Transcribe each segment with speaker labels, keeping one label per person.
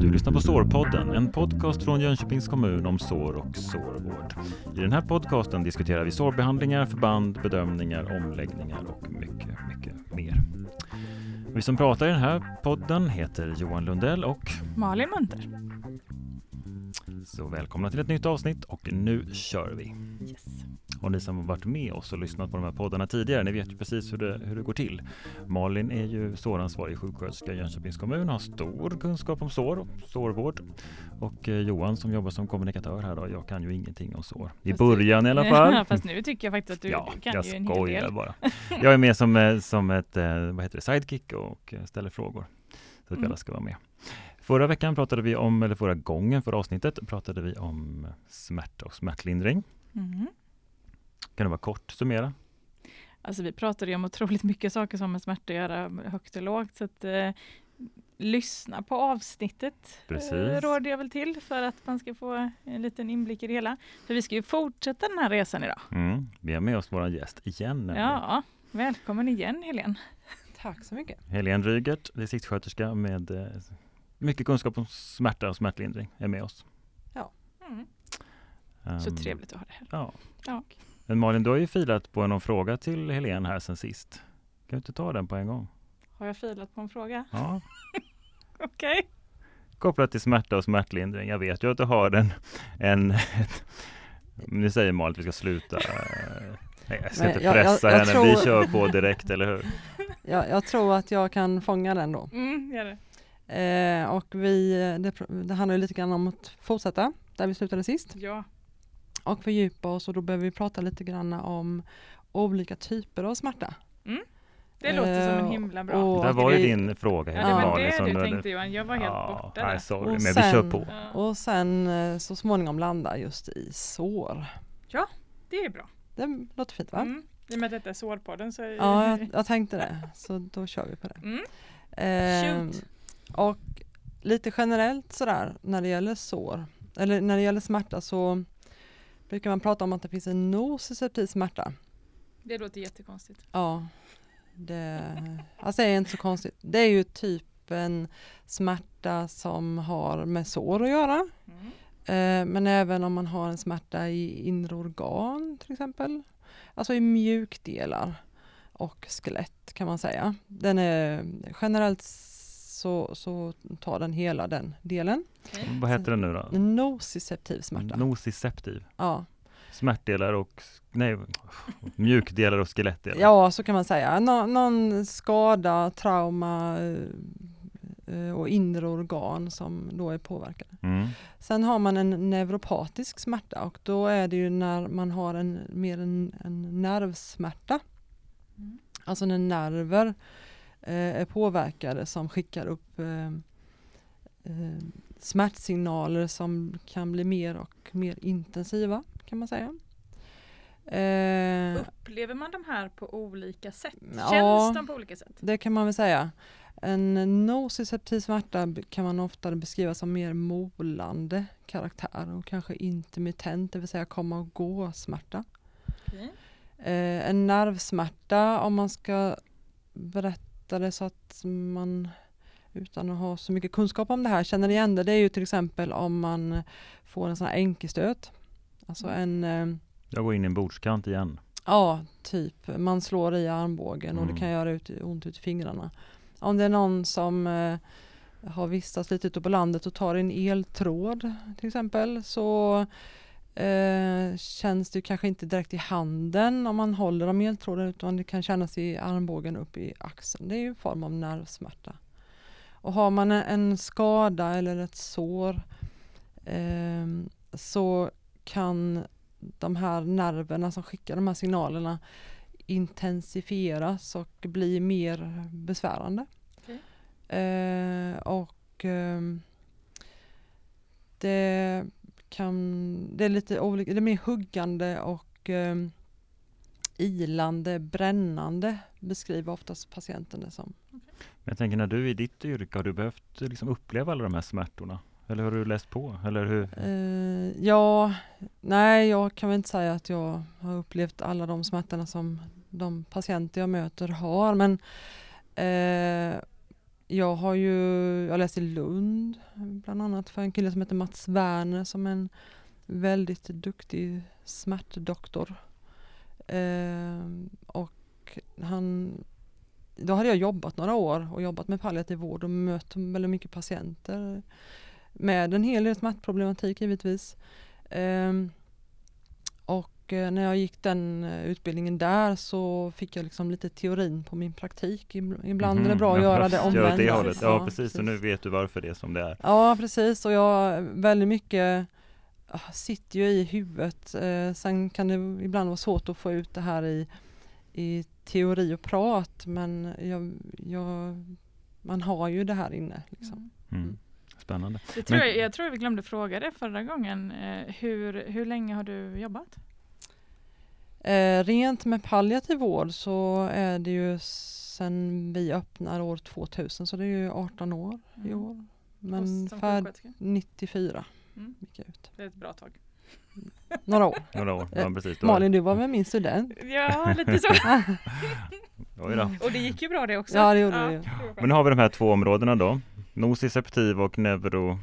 Speaker 1: Du lyssnar på Sårpodden, en podcast från Jönköpings kommun om sår och sårvård. I den här podcasten diskuterar vi sårbehandlingar, förband, bedömningar, omläggningar och mycket, mycket mer. Vi som pratar i den här podden heter Johan Lundell och
Speaker 2: Malin Munter.
Speaker 1: Så välkomna till ett nytt avsnitt och nu kör vi.
Speaker 2: Yes.
Speaker 1: Och ni som har varit med oss och lyssnat på de här poddarna tidigare, ni vet ju precis hur det, hur det går till. Malin är ju såransvarig sjuksköterska i Jönköpings kommun, har stor kunskap om sår och sårvård. Och eh, Johan som jobbar som kommunikatör här då, jag kan ju ingenting om sår. I
Speaker 2: Fast
Speaker 1: början i alla fall.
Speaker 2: Fast nu tycker jag faktiskt att du,
Speaker 1: ja,
Speaker 2: du kan
Speaker 1: jag
Speaker 2: ju en hel
Speaker 1: skojar
Speaker 2: del.
Speaker 1: bara. Jag är med som, eh, som ett eh, vad heter det, sidekick och ställer frågor. Så att
Speaker 2: Mm.
Speaker 1: alla ska vara med. Förra veckan pratade vi om, eller förra gången, förra avsnittet, pratade vi om smärta och smärtlindring.
Speaker 2: Mhm.
Speaker 1: Kan du bara kort summera?
Speaker 2: Alltså vi pratade ju om otroligt mycket saker som har med smärta att göra, högt och lågt. Så att, eh, lyssna på avsnittet
Speaker 1: Precis.
Speaker 2: eh, råder jag väl till för att man ska få en liten inblick i det hela. För vi ska ju fortsätta den här resan idag.
Speaker 1: Mm. Vi har med oss vår gäst igen. nämligen.
Speaker 2: Ja, välkommen igen Helene.
Speaker 3: Tack så mycket.
Speaker 1: Helene Rygert, distriktssköterska med eh, mycket kunskap om smärta och smärtlindring, är med oss.
Speaker 2: Mm. Så
Speaker 1: Ehm,
Speaker 2: trevligt att ha det här.
Speaker 1: Ja.
Speaker 2: Ja.
Speaker 1: Men Malin, du har ju filat på någon fråga till Helene här sen sist. Kan du inte ta den på en gång?
Speaker 2: Har jag filat på en fråga?
Speaker 1: Ja.
Speaker 2: Okej.
Speaker 1: Kopplat till smärta och smärtlindring. Jag vet ju att du har en... en ett, nu säger Malin att vi ska sluta. Nej, jag ska
Speaker 3: Men
Speaker 1: inte
Speaker 3: jag- jag-
Speaker 1: pressa
Speaker 3: jag
Speaker 1: henne.
Speaker 3: tror-
Speaker 1: Vi kör på direkt, eller hur?
Speaker 3: Jag, jag tror att jag kan fånga den då.
Speaker 2: Mm, gör det.
Speaker 3: Eh, och vi, det, det handlar ju lite grann om att fortsätta där vi slutade sist
Speaker 2: Ja.
Speaker 3: Och fördjupa oss och då behöver vi prata lite grann om olika typer av smärta.
Speaker 2: Det låter som en
Speaker 3: Eh,
Speaker 2: himla bra.
Speaker 3: och-
Speaker 1: Det var ju
Speaker 3: vi-
Speaker 1: din fråga.
Speaker 2: Ja, det var det
Speaker 1: som
Speaker 2: du tänkte Johan. Jag var helt
Speaker 1: Ja,
Speaker 2: borta
Speaker 1: nej,
Speaker 2: där.
Speaker 1: sorry,
Speaker 3: Och
Speaker 1: men vi kör
Speaker 3: sen-
Speaker 1: på.
Speaker 2: Ja.
Speaker 3: Och sen eh, så småningom landa just i sår.
Speaker 2: Det är bra.
Speaker 3: Det låter fint va?
Speaker 2: Mm. I och med att detta är sårpodden så är
Speaker 3: Ja, jag, jag tänkte det. Så då kör vi på det.
Speaker 2: Mm.
Speaker 3: Ehm, och lite generellt sådär när det gäller sår, eller när det gäller smärta så brukar man prata om att det finns en nociceptiv smärta.
Speaker 2: Det låter jättekonstigt.
Speaker 3: Ja, det, alltså det är inte så konstigt. Det är ju typ en smärta som har med sår att göra.
Speaker 2: Mm.
Speaker 3: Eh, men även om man har en smärta i inre organ till exempel. Alltså i mjukdelar och skelett kan man säga. Den är generellt så, så tar den hela den delen.
Speaker 2: Okej.
Speaker 1: Vad heter den nu då?
Speaker 3: Nociceptiv smärta.
Speaker 1: Nociceptiv.
Speaker 3: Ja.
Speaker 1: Smärtdelar och, nej, mjukdelar och skelettdelar.
Speaker 3: ja, så kan man säga. Nå, någon skada, trauma eh, och inre organ som då är påverkade.
Speaker 1: Mm.
Speaker 3: Sen har man en neuropatisk smärta och då är det ju när man har en mer en, en nervsmärta.
Speaker 2: Mm.
Speaker 3: Alltså när nerver eh, är påverkade som skickar upp eh, eh, smärtsignaler som kan bli mer och mer intensiva kan man säga. Eh,
Speaker 2: Upplever man de här på olika sätt?
Speaker 3: Ja.
Speaker 2: Känns de på olika sätt?
Speaker 3: det kan man väl säga. En nociceptiv smärta kan man ofta beskriva som mer molande karaktär och kanske intermittent, det vill säga komma och gå smärta. Eh, en nervsmärta, om man ska berätta det så att man utan att ha så mycket kunskap om det här känner igen det, det är ju till exempel om man får en sån här enkelstöt. Alltså en, eh,
Speaker 1: Jag går in i en bordskant igen.
Speaker 3: ja typ, man slår i armbågen och
Speaker 1: Mm.
Speaker 3: det kan göra ut, ont ut i fingrarna. Om det är någon som eh, har vistats lite ute på landet och tar en eltråd till exempel så eh, känns det kanske inte direkt i handen om man håller om eltråden utan det kan kännas i armbågen upp i axeln. Det är ju en form av nervsmärta. Och har man en, skada eller ett sår eh, så kan de här nerverna som skickar de här signalerna intensifieras och bli mer besvärande.
Speaker 2: Okej.
Speaker 3: Eh, och ehm, det kan, det är lite olika, det är mer huggande och ehm, ilande, brännande beskriver oftast patienten det som.
Speaker 1: Men jag tänker när du i ditt yrke, har du behövt liksom uppleva alla de här smärtorna? Eller har du läst på? Eller hur?
Speaker 3: Eh, ja, nej jag kan väl inte säga att jag har upplevt alla de smärtorna som de patienter jag möter har men eh, jag har ju, jag läst i Lund bland annat för en kille som heter Mats Werner som är en väldigt duktig smärtdoktor. Eh, och han, då hade jag jobbat några år och jobbat med palliativ vård och mött väldigt mycket patienter med en hel del smärtproblematik givetvis. Eh, och eh, när jag gick den eh, utbildningen där så fick jag liksom lite teorin på min praktik. Ibland är det
Speaker 1: Mhm,
Speaker 3: bra att
Speaker 1: ja,
Speaker 3: göra det
Speaker 1: åt det hållet. Ja,
Speaker 3: Ja,
Speaker 1: precis. Så nu vet du varför det är som det är.
Speaker 3: Ja precis och jag väldigt mycket ah, sitter ju i huvudet. Eh, sen kan det ibland vara svårt att få ut det här i, i teori och prat men jag, jag, man har ju det här inne. Liksom.
Speaker 2: Mm.
Speaker 1: Mm. Spännande.
Speaker 2: Det tror
Speaker 1: Men-
Speaker 2: jag, jag tror vi glömde fråga det förra gången. Hur, hur länge har du jobbat?
Speaker 3: Eh, rent med palliativ vård så är det ju sen vi öppnar år 2000 så det är ju 18 år i
Speaker 2: Mm.
Speaker 3: år.
Speaker 2: Och
Speaker 3: Men färd
Speaker 2: sjuksköterska?
Speaker 3: 94
Speaker 2: Mm.
Speaker 3: gick jag ut.
Speaker 2: Det är ett bra tag.
Speaker 3: Några år.
Speaker 1: Några år. Ja,
Speaker 3: Eh,
Speaker 1: precis. Då-
Speaker 3: Malin du var väl min student?
Speaker 2: Ja, lite så. Och det gick ju bra det också.
Speaker 3: Ja, det gjorde det
Speaker 2: var skönt.
Speaker 1: Men nu har vi de här två områdena då. Nociceptiv och neuro,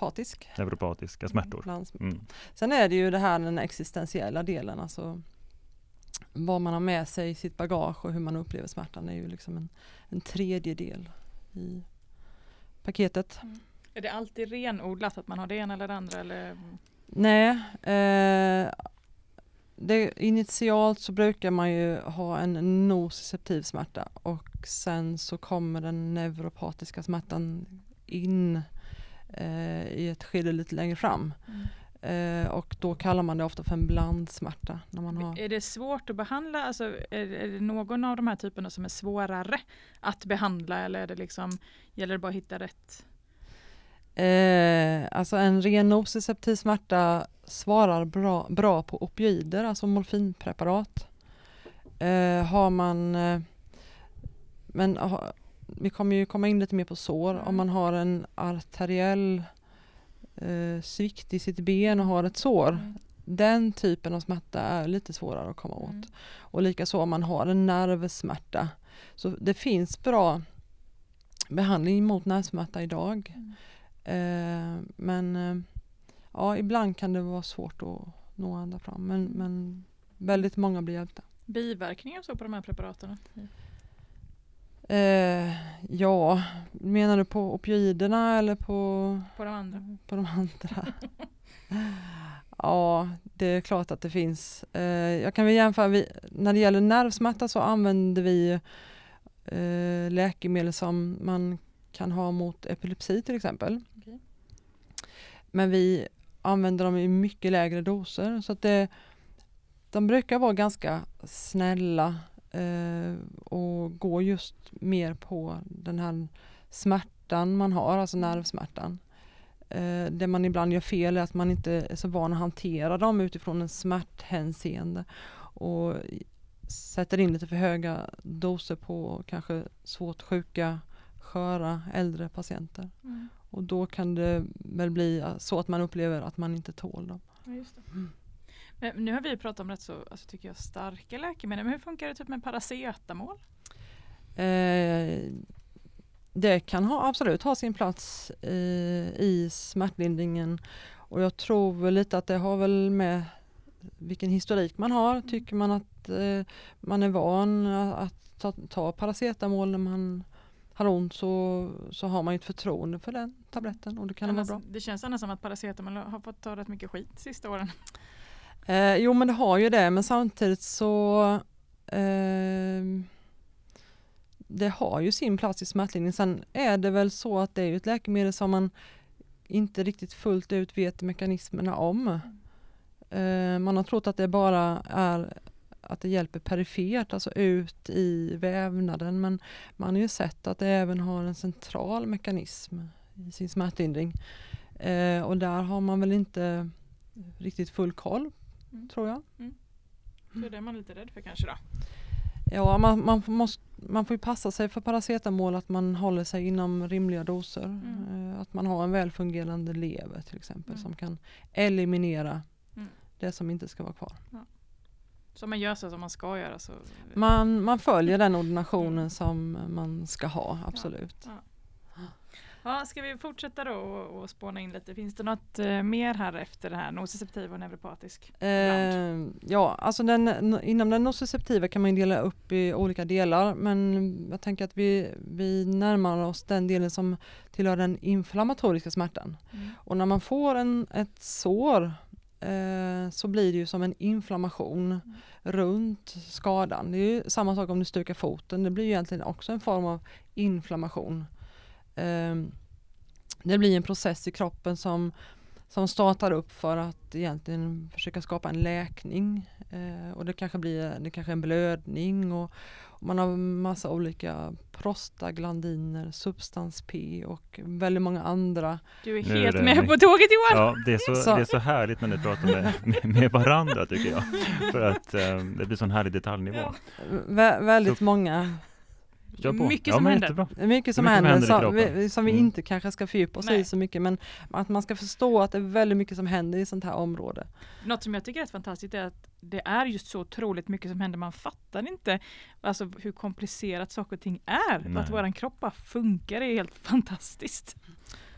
Speaker 3: Patisk.
Speaker 1: neuropatiska smärtor. Mm.
Speaker 3: Sen är det ju det här den existentiella delen, alltså vad man har med sig i sitt bagage och hur man upplever smärtan är ju liksom en, en tredje del i paketet.
Speaker 2: Är det alltid renodlat att man har det ena eller det andra? Eller?
Speaker 3: Nej, eh, det, initialt så brukar man ju ha en nociceptiv smärta och sen så kommer den neuropatiska smärtan in eh, i ett skede lite längre fram. Eh, och då kallar man det ofta för en blandsmärta. När man har,
Speaker 2: Är det svårt att behandla? Alltså, är, är det någon av de här typerna som är svårare att behandla eller är det liksom, gäller det bara att hitta rätt?
Speaker 3: eh, alltså en ren nociceptiv smärta svarar bra, bra på opioider, alltså morfinpreparat. Eh, har man, eh, men vi kommer ju komma in lite mer på sår.
Speaker 2: Mm.
Speaker 3: Om man har en arteriell eh, svikt i sitt ben och har ett sår.
Speaker 2: Mm.
Speaker 3: Den typen av smärta är lite svårare att komma åt.
Speaker 2: Mm.
Speaker 3: Och likaså om man har en nervsmärta. Så det finns bra behandling mot nervsmärta idag.
Speaker 2: Mm.
Speaker 3: Eh, men eh, ja, ibland kan det vara svårt att nå ända fram. Men,
Speaker 2: Mm.
Speaker 3: men väldigt många blir hjälpta.
Speaker 2: Biverkningar så på de här preparaten?
Speaker 3: Eh, ja, menar du på opioiderna eller på,
Speaker 2: På de andra?
Speaker 3: på de andra? ja, det är klart att det finns. Eh, jag kan väl jämföra, vi, när det gäller nervsmärta så använder vi eh, läkemedel som man kan ha mot epilepsi till exempel.
Speaker 2: Okej.
Speaker 3: Men vi använder dem i mycket lägre doser så att det, de brukar vara ganska snälla eh, och gå just mer på den här smärtan man har, alltså nervsmärtan. Eh, det man ibland gör fel är att man inte är så van att hantera dem utifrån en smärthänseende och sätter in lite för höga doser på kanske svårt sjuka, sköra, äldre patienter.
Speaker 2: Mm.
Speaker 3: Och då kan det väl bli så att man upplever att man inte tål dem.
Speaker 2: Ja, just det.
Speaker 3: Mm.
Speaker 2: Men nu har vi pratat om rätt så alltså, tycker jag, starka läkemedel. Men hur funkar det typ med paracetamol?
Speaker 3: Eh, det kan ha, absolut ha sin plats eh, i smärtlindringen och jag tror lite att det har väl med vilken historik man har. Tycker man att eh, man är van att ta, ta paracetamol när man har ont så, så har man ju ett förtroende för den tabletten och det kan
Speaker 2: Annars,
Speaker 3: vara bra.
Speaker 2: det känns annars som att paracetamol har fått ta rätt mycket skit sista åren.
Speaker 3: Eh, jo men det har ju det men samtidigt så eh, det har ju sin plats i smärtlindring. Sen är det väl så att det är ett läkemedel som man inte riktigt fullt ut vet mekanismerna om. Eh, man har trott att det bara är att det hjälper perifert, alltså ut i vävnaden men man har ju sett att det även har en central mekanism i sin smärtlindring. Eh, och där har man väl inte riktigt full koll
Speaker 2: Mm.
Speaker 3: tror jag.
Speaker 2: Så det är man lite rädd för kanske då.
Speaker 3: Ja, man, man, måste, man får ju passa sig för paracetamol att man håller sig inom rimliga doser.
Speaker 2: Mm.
Speaker 3: Eh, Att man har en välfungerande lever till exempel
Speaker 2: Mm.
Speaker 3: som kan eliminera
Speaker 2: Mm.
Speaker 3: det som inte ska vara kvar.
Speaker 2: Så om man gör så som man ska göra så...
Speaker 3: Man, man följer den ordinationen som man ska ha, absolut.
Speaker 2: Ja, ska vi fortsätta då och, och spåna in lite? Finns det något eh, mer här efter det här nociceptiv och neuropatisk?
Speaker 3: Eh, ja, alltså den, inom den nociceptiva kan man dela upp i olika delar men jag tänker att vi, vi närmar oss den delen som tillhör den inflammatoriska smärtan.
Speaker 2: Mm.
Speaker 3: Och när man får en, ett sår eh, så blir det ju som en inflammation
Speaker 2: Mm.
Speaker 3: runt skadan. Det är samma sak om du stukar foten, det blir ju egentligen också en form av inflammation. Eh, det blir en process i kroppen som, som startar upp för att egentligen försöka skapa en läkning. Eh, och det kanske blir det kanske är en blödning och, och man har massa olika prostaglandiner, substans P och väldigt många andra.
Speaker 2: Du är
Speaker 1: är
Speaker 2: helt
Speaker 1: det-
Speaker 2: med på tåget Johan!
Speaker 1: Ja, det är, så,
Speaker 3: Så-
Speaker 1: det är så härligt när ni pratar med, med, med varandra tycker jag. För att eh, det blir sån härlig detaljnivå.
Speaker 2: Ja.
Speaker 3: Vä- väldigt
Speaker 1: Så-
Speaker 3: många
Speaker 1: Kör på.
Speaker 2: Mycket
Speaker 1: ja,
Speaker 2: som händer.
Speaker 1: jättebra.
Speaker 3: Mycket som
Speaker 1: Mycket som
Speaker 3: händer,
Speaker 1: händer
Speaker 3: som, vi, som vi
Speaker 1: Mm.
Speaker 3: inte kanske ska fördjupa oss
Speaker 2: Nej.
Speaker 3: i så mycket men att man ska förstå att det är väldigt mycket som händer i sånt här område.
Speaker 2: Något som jag tycker är fantastiskt är att det är just så otroligt mycket som händer. Man fattar inte alltså, hur komplicerat saker och ting är.
Speaker 1: Nej.
Speaker 2: Att våran kropp bara funkar är helt fantastiskt.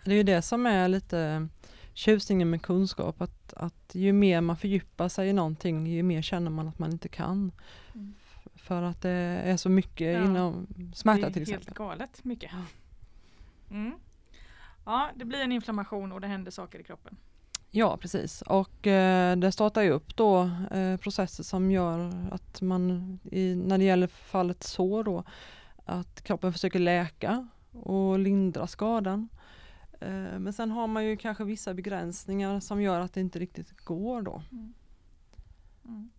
Speaker 3: Det är ju det som är lite tjusningen med kunskap, att, att ju mer man fördjupar sig i någonting, ju mer känner man att man inte kan.
Speaker 2: Mm.
Speaker 3: För att det är så mycket
Speaker 2: Ja.
Speaker 3: inom smärta
Speaker 2: det
Speaker 3: till
Speaker 2: är helt
Speaker 3: exempel.
Speaker 2: galet mycket. Mm. Ja, det blir en inflammation och det händer saker i kroppen.
Speaker 3: Ja, precis. Och eh, det startar ju upp då eh, processer som gör att man, i, när det gäller fallet sår då, att kroppen försöker läka och lindra skadan. Eh, men sen har man ju kanske vissa begränsningar som gör att det inte riktigt går då.
Speaker 2: Mm.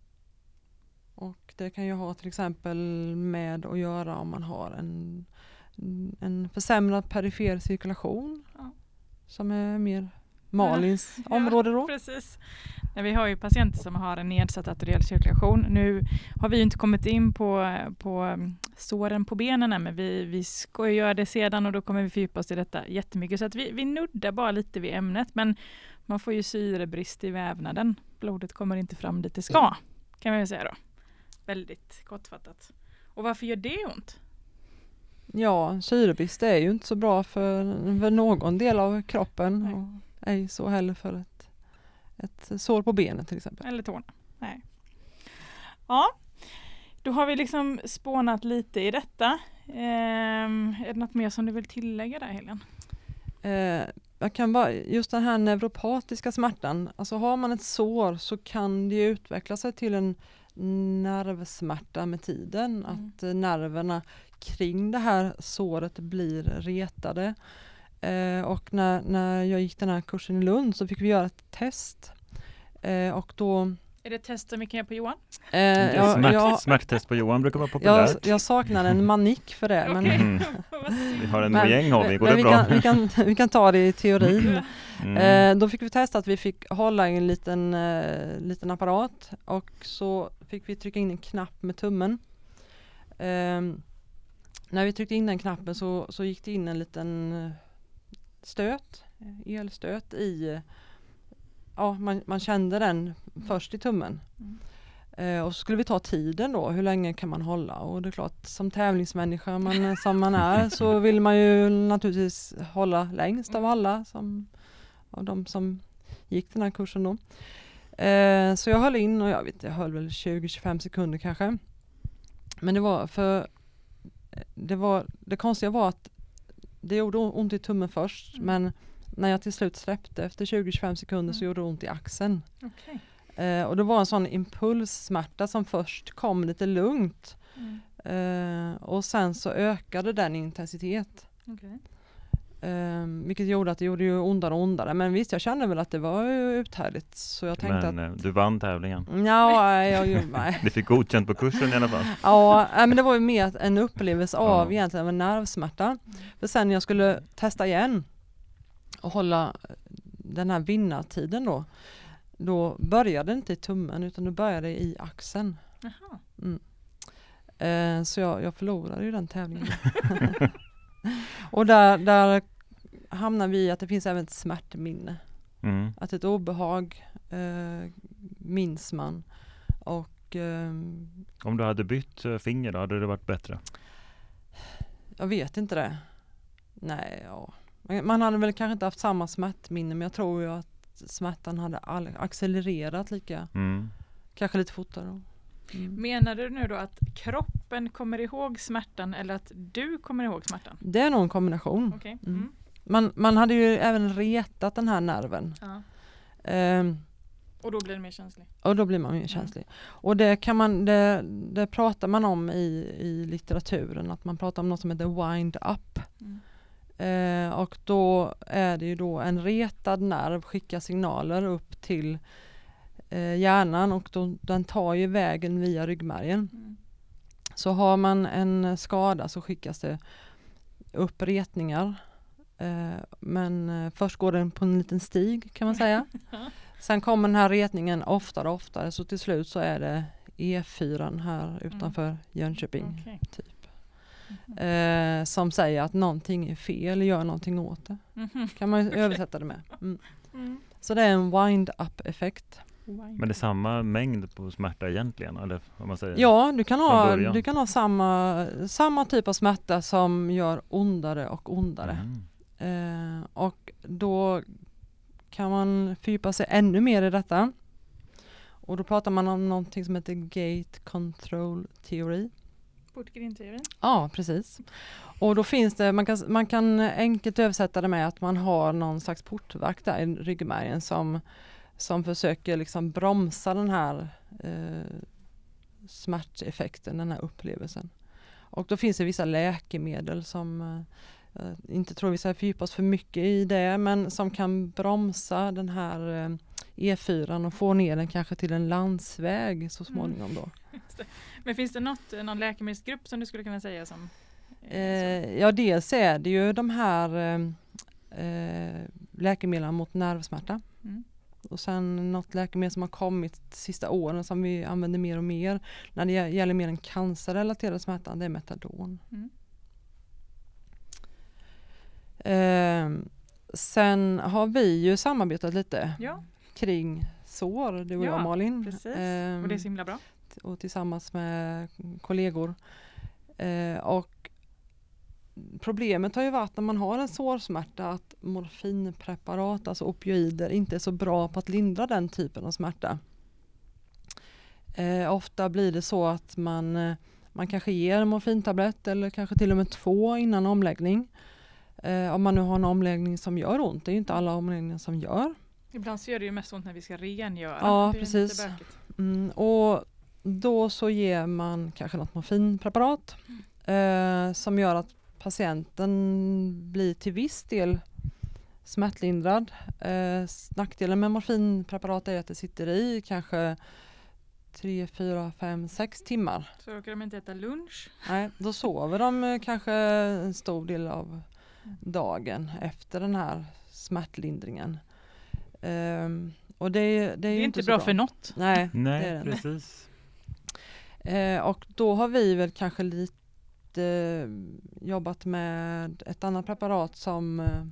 Speaker 3: Och det kan ju ha till exempel med att göra om man har en, en försämrad perifer cirkulation
Speaker 2: Ja.
Speaker 3: som är mer Malins
Speaker 2: Ja,
Speaker 3: område då.
Speaker 2: Precis. Nej, vi har ju patienter som har en nedsatt arteriell cirkulation. Nu har vi ju inte kommit in på, på mm, såren på benen än, men vi, vi ska ju göra det sedan och då kommer vi fördjupa oss i detta jättemycket. Så att vi, vi nuddar bara lite vid ämnet, men man får ju syrebrist i vävnaden. Blodet kommer inte fram dit det ska, kan man säga då. Väldigt kortfattat. Och varför gör det ont?
Speaker 3: Ja, syrebrist är ju inte så bra för, för någon del av kroppen
Speaker 2: Nej.
Speaker 3: och ej så heller för ett, ett sår på benet till exempel.
Speaker 2: Eller tårna. Nej. Ja, då har vi liksom spånat lite i detta. Ehm, är det något mer som du vill tillägga där Helene?
Speaker 3: Eh, jag kan bara, just den här neuropatiska smärtan, alltså har man ett sår så kan det utveckla sig till en nervsmärta med tiden,
Speaker 2: Mm.
Speaker 3: att eh, nerverna kring det här såret blir retade. Eh, och när, när jag gick den här kursen i Lund så fick vi göra ett test. Eh, och då...
Speaker 2: Är det ett test som vi kan göra på Johan?
Speaker 3: Eh, jag,
Speaker 1: smärt,
Speaker 3: jag,
Speaker 1: Smärttest på Johan brukar vara
Speaker 3: jag,
Speaker 1: populärt.
Speaker 3: jag saknar en manik för det. Men.
Speaker 1: Mm. Vi har en
Speaker 3: men-
Speaker 1: gäng har vi, går det
Speaker 3: vi
Speaker 1: bra?
Speaker 3: Kan, vi, kan, vi kan ta det i teorin.
Speaker 1: Mm.
Speaker 3: Eh, då fick vi testa att vi fick hålla i en liten, eh, liten apparat och så fick vi trycka in en knapp med tummen. Ehm, när vi tryckte in den knappen så, så gick det in en liten eh, stöt, eh, elstöt i, eh, ja man, man kände den först i tummen.
Speaker 2: Mm.
Speaker 3: Eh, och så skulle vi ta tiden då, hur länge kan man hålla? Och det är klart, som tävlingsmänniska man, som man är så vill man ju naturligtvis hålla längst av alla, som, av de som gick den här kursen då. Eh, så jag höll in och jag vet jag höll väl 20-25 sekunder kanske. Men det var för det, var, det konstiga var att det gjorde ont i tummen först
Speaker 2: Mm.
Speaker 3: men när jag till slut släppte efter 20-25 sekunder så
Speaker 2: Mm.
Speaker 3: gjorde det ont i axeln.
Speaker 2: Okej.
Speaker 3: Eh, och det var en sån impulssmärta som först kom lite lugnt
Speaker 2: Mm.
Speaker 3: eh, och sen så ökade den i intensitet.
Speaker 2: Okej.
Speaker 3: Eh, vilket gjorde att det gjorde ju ondare och ondare. Men visst, jag kände väl att det var ju uthärdigt. Så jag tänkte
Speaker 1: Men eh, du vann tävlingen.
Speaker 3: att Ja, jag, jag, nej.
Speaker 1: Du fick godkänt på kursen i alla fall.
Speaker 3: Ja, men det var ju mer en upplevelse av
Speaker 1: Ja.
Speaker 3: egentligen en nervsmärta. För sen när jag skulle testa igen och hålla den här vinnartiden då, då började det inte i tummen utan det började i axeln.
Speaker 2: Jaha.
Speaker 3: Eh, så jag, jag förlorade ju den tävlingen. och där, där hamnar vi i att det finns även ett smärtminne.
Speaker 1: Mm.
Speaker 3: Att ett obehag eh, minns man och ehm,
Speaker 1: Om du hade bytt eh, finger då, hade det varit bättre?
Speaker 3: jag vet inte det. Nej, ja. Man hade väl kanske inte haft samma smärtminne men jag tror ju att smärtan hade accelererat lika,
Speaker 1: Mm.
Speaker 3: kanske lite fortare. Mm.
Speaker 2: Menar du nu då att kroppen kommer ihåg smärtan eller att du kommer ihåg smärtan?
Speaker 3: Det är nog en kombination.
Speaker 2: Okej.
Speaker 3: Mm.
Speaker 2: Mm.
Speaker 3: Man, man hade ju även retat den här nerven.
Speaker 2: Ja.
Speaker 3: Ehm,
Speaker 2: Och då blir den mer känslig?
Speaker 3: och då blir man mer känslig. Och det, kan man, det, det pratar man om i, i litteraturen, att man pratar om något som heter wind up.
Speaker 2: Mm.
Speaker 3: Eh, och då är det ju då en retad nerv skickar signaler upp till eh, hjärnan och då, den tar ju vägen via ryggmärgen.
Speaker 2: Mm.
Speaker 3: Så har man en skada så skickas det upp retningar. Eh, men eh, först går den på en liten stig kan man säga. Sen kommer den här retningen oftare och oftare så till slut så är det E4 här utanför Jönköping
Speaker 2: Okej.
Speaker 3: typ. Eh, som säger att någonting är fel, gör någonting åt det.
Speaker 2: Mhm.
Speaker 3: Kan man
Speaker 2: Okej.
Speaker 3: översätta det med. Mm.
Speaker 2: Mm.
Speaker 3: Så det är en wind-up effekt.
Speaker 1: Men det är samma mängd på smärta egentligen? Eller vad man säger?
Speaker 3: Ja, du kan ha, du kan ha samma, samma typ av smärta som gör ondare och ondare.
Speaker 1: Mm.
Speaker 3: Eh, och då kan man fördjupa sig ännu mer i detta. Och då pratar man om någonting som heter Gate Control Theory.
Speaker 2: Portgrinteorin?
Speaker 3: Ja, precis. Och då finns det, man kan, man kan enkelt översätta det med att man har någon slags portvakt där i ryggmärgen som, som försöker liksom bromsa den här eh, smärteffekten, den här upplevelsen. Och då finns det vissa läkemedel som eh, jag inte tror vi ska fördjupa oss för mycket i det, men som kan bromsa den här eh, E4 och få ner den kanske till en landsväg så småningom då.
Speaker 2: Men finns det något, någon läkemedelsgrupp som du skulle kunna säga som? eh,
Speaker 3: Eh, ja, dels är det ju de här eh, eh, läkemedlen mot nervsmärta.
Speaker 2: Mm.
Speaker 3: Och sen något läkemedel som har kommit de sista åren som vi använder mer och mer när det gäller mer den cancerrelaterade smärtan, det är metadon.
Speaker 2: Mm.
Speaker 3: Eh, sen har vi ju samarbetat lite
Speaker 2: Ja,
Speaker 3: kring sår, du och
Speaker 2: Ja,
Speaker 3: jag Malin.
Speaker 2: precis.
Speaker 3: Eh,
Speaker 2: och det är så himla bra.
Speaker 3: och tillsammans med kollegor. Eh, och problemet har ju varit när man har en sårsmärta att morfinpreparat, alltså opioider, inte är så bra på att lindra den typen av smärta. Eh, ofta blir det så att man, eh, man kanske ger en morfintablett eller kanske till och med två innan omläggning. Eh, om man nu har en omläggning som gör ont, det är ju inte alla omläggningar som gör.
Speaker 2: Ibland så gör det ju mest ont när vi ska rengöra.
Speaker 3: Ja,
Speaker 2: det
Speaker 3: precis. Mm, och då så ger man kanske något morfinpreparat eh, som gör att patienten blir till viss del smärtlindrad. Eh, nackdelen med morfinpreparat är att det sitter i kanske 3, 4, 5, 6 timmar.
Speaker 2: Så orkar de inte äta lunch.
Speaker 3: Nej, då sover de eh, kanske en stor del av dagen efter den här smärtlindringen. Ehm, och det, är- det är
Speaker 2: Det är
Speaker 3: inte
Speaker 2: inte
Speaker 3: så
Speaker 2: bra för något.
Speaker 3: Nej, det är
Speaker 1: Nej,
Speaker 3: det
Speaker 1: precis.
Speaker 3: Eh, och då har vi väl kanske lite eh, jobbat med ett annat preparat som eh,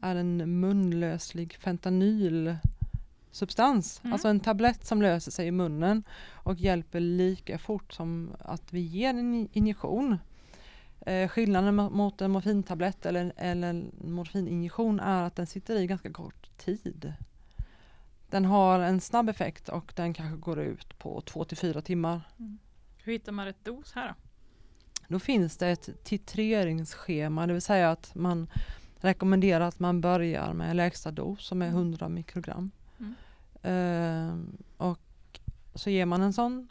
Speaker 3: är en munlöslig fentanylsubstans.
Speaker 2: Mm.
Speaker 3: Alltså en tablett som löser sig i munnen och hjälper lika fort som att vi ger en in- injektion. Eh, skillnaden mo- mot en morfintablett eller, eller en morfininjektion är att den sitter i ganska kort tid. Den har en snabb effekt och den kanske går ut på två till fyra timmar.
Speaker 2: Hur hittar man rätt dos här då?
Speaker 3: Då finns det ett titreringsschema, det vill säga att man rekommenderar att man börjar med lägsta dos som är 100 mikrogram.
Speaker 2: Mm.
Speaker 3: Ehm, och så ger man en sån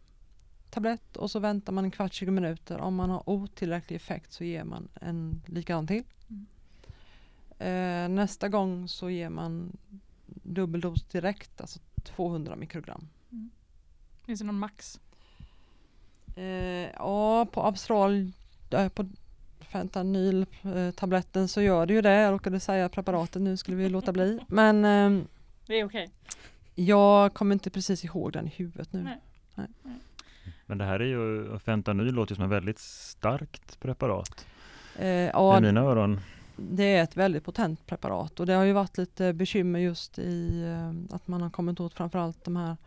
Speaker 3: tablett och så väntar man en kvart, 20 minuter. Om man har otillräcklig effekt så ger man en likadan till.
Speaker 2: Mm.
Speaker 3: Eh, nästa gång så ger man dubbeldos direkt, alltså 200 mikrogram.
Speaker 2: Finns det någon max?
Speaker 3: Eh, ja, på Abstral, äh, på fentanyltabletten så gör det ju det. Jag råkade säga preparatet nu skulle vi låta bli. Men ehm,
Speaker 2: Det är okej.
Speaker 3: jag kommer inte precis ihåg den i huvudet nu.
Speaker 2: Nej.
Speaker 1: Men det här är ju, fentanyl låter ju som ett väldigt starkt preparat.
Speaker 3: Eh,
Speaker 1: I
Speaker 3: ja,
Speaker 1: mina öron.
Speaker 3: Det är ett väldigt potent preparat och det har ju varit lite bekymmer just i eh, att man har kommit åt framförallt de här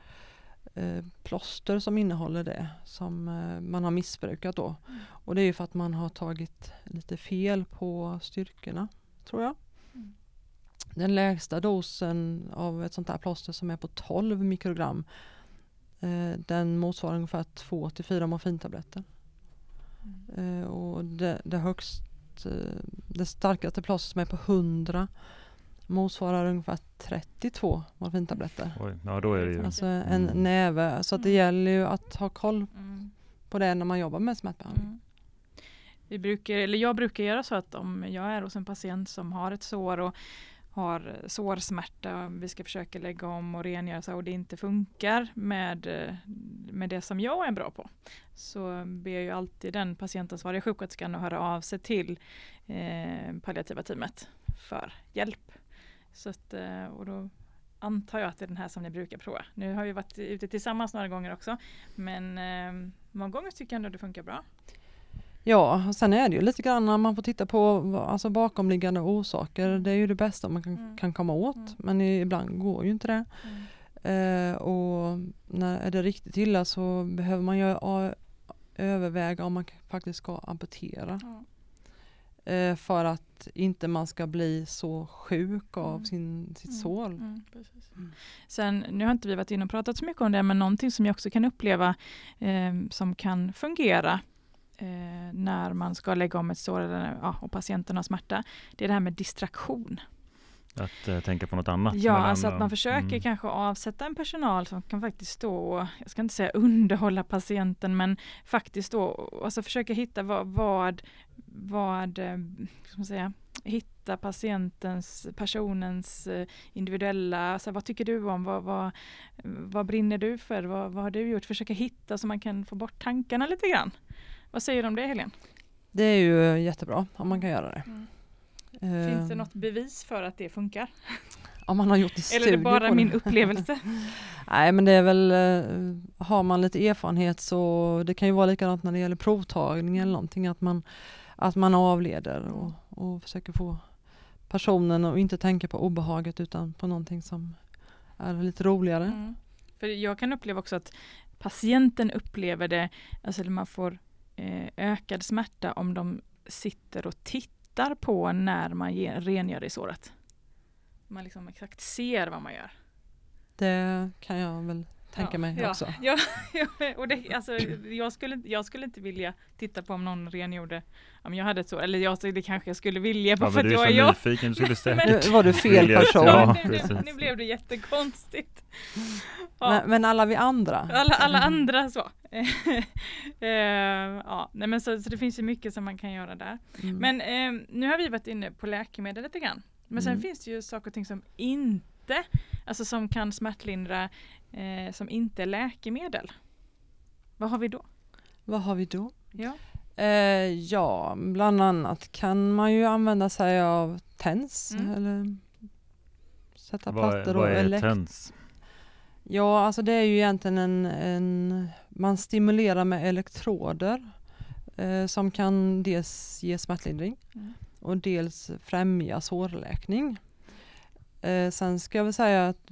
Speaker 3: eh, plåster som innehåller det som eh, man har missbrukat då.
Speaker 2: Mm.
Speaker 3: Och det är ju för att man har tagit lite fel på styrkorna, tror jag.
Speaker 2: Mm.
Speaker 3: Den lägsta dosen av ett sånt här plåster som är på 12 mikrogram eh, den motsvarar ungefär 2 till 4 morfintabletter.
Speaker 2: Mm.
Speaker 3: Eh, och det, det högst, eh, det starkaste plåstret som är på 100 motsvarar ungefär 32 morfintabletter.
Speaker 1: Oj, ja då är det ju...
Speaker 3: Alltså en
Speaker 1: Mm.
Speaker 3: näve. Så att det
Speaker 2: Mm.
Speaker 3: gäller ju att ha koll
Speaker 2: Mm.
Speaker 3: på det när man jobbar med smärtbehandling.
Speaker 2: Mm. Vi brukar, eller jag brukar göra så att om jag är hos en patient som har ett sår och har sårsmärta, vi ska försöka lägga om och rengöra så och det inte funkar med, eh, med det som jag är bra på. Så ber jag ju alltid den patientansvariga sjuksköterskan att höra av sig till eh, palliativa teamet för hjälp. Så att, eh, och då antar jag att det är den här som ni brukar prova. Nu har vi varit ute tillsammans några gånger också men eh, många gånger tycker jag ändå det funkar bra.
Speaker 3: Ja, och sen är det ju lite grann när man får titta på alltså bakomliggande orsaker. Det är ju det bästa man kan,
Speaker 2: Mm.
Speaker 3: kan komma åt.
Speaker 2: Mm.
Speaker 3: Men ibland går ju inte det. Eh, och när är det riktigt illa så behöver man ju överväga om man faktiskt ska amputera. Eh, för att inte man ska bli så sjuk av
Speaker 2: Mm.
Speaker 3: sin, sitt
Speaker 2: Mm,
Speaker 3: sår.
Speaker 2: mm, precis.
Speaker 3: Mm.
Speaker 2: Sen, nu har inte vi varit inne och pratat så mycket om det, men någonting som jag också kan uppleva eh, som kan fungera eh, när man ska lägga om ett sår eller, ja, och patienten har smärta, det är det här med distraktion.
Speaker 1: Att eh, tänka på något annat.
Speaker 2: Ja, alltså att man försöker
Speaker 1: mm.
Speaker 2: kanske avsätta en personal som kan faktiskt stå och, jag ska inte säga underhålla patienten, men faktiskt då, alltså försöka hitta vad, vad, vad eh, ska man säga, hitta patientens, personens eh, individuella, alltså vad tycker du om, vad, vad, vad brinner du för, vad, vad har du gjort, försöka hitta så man kan få bort tankarna lite grann. Vad säger du om det Helene?
Speaker 3: Det är ju jättebra om man kan göra det.
Speaker 2: Finns det
Speaker 3: Eh,
Speaker 2: något bevis för att det funkar?
Speaker 3: Om man har gjort en
Speaker 2: Eller är det bara
Speaker 3: på
Speaker 2: min
Speaker 3: det.
Speaker 2: upplevelse?
Speaker 3: Nej men det är väl, eh, har man lite erfarenhet så det kan ju vara likadant när det gäller provtagning eller någonting att man, att man avleder och, och försöker få personen att inte tänka på obehaget utan på någonting som är lite roligare.
Speaker 2: Mm. För jag kan uppleva också att patienten upplever det, alltså man får eh, Eh, ökad smärta om de sitter och tittar på när man rengör i såret. Man liksom exakt ser vad man gör.
Speaker 3: Det kan jag väl tänka
Speaker 2: ja,
Speaker 3: mig
Speaker 2: ja,
Speaker 3: också.
Speaker 2: Ja, och det, alltså, jag, skulle, jag skulle inte vilja titta på om någon rengjorde, om jag hade ett sår, eller jag, det kanske jag skulle vilja
Speaker 1: Ja,
Speaker 2: för att
Speaker 1: du är
Speaker 2: jag
Speaker 1: så
Speaker 2: är jag.
Speaker 1: nyfiken, du skulle
Speaker 2: Men-
Speaker 3: var du fel person.
Speaker 1: Ja,
Speaker 2: nu, nu, nu blev det jättekonstigt. Ja.
Speaker 3: Men, men alla vi andra.
Speaker 2: Alla, alla andra så. Eh, ja, nej men så, så det finns ju mycket som man kan göra där.
Speaker 3: Mm.
Speaker 2: Men eh, nu har vi varit inne på läkemedel lite grann. Men sen
Speaker 3: Mm.
Speaker 2: finns det ju saker och ting som inte, alltså som kan smärtlindra, eh, som inte är läkemedel. Vad har vi då?
Speaker 3: Vad har vi då?
Speaker 2: Ja.
Speaker 3: Eh, ja, bland annat kan man ju använda sig av TENS
Speaker 2: Mm.
Speaker 3: eller sätta
Speaker 1: Vad,
Speaker 3: plattor
Speaker 1: vad
Speaker 3: och elekt-
Speaker 1: TENS?
Speaker 3: Ja, alltså det är ju egentligen en, en man stimulerar med elektroder eh, som kan dels ge smärtlindring
Speaker 2: Mm.
Speaker 3: och dels främja sårläkning. Eh, sen ska jag väl säga att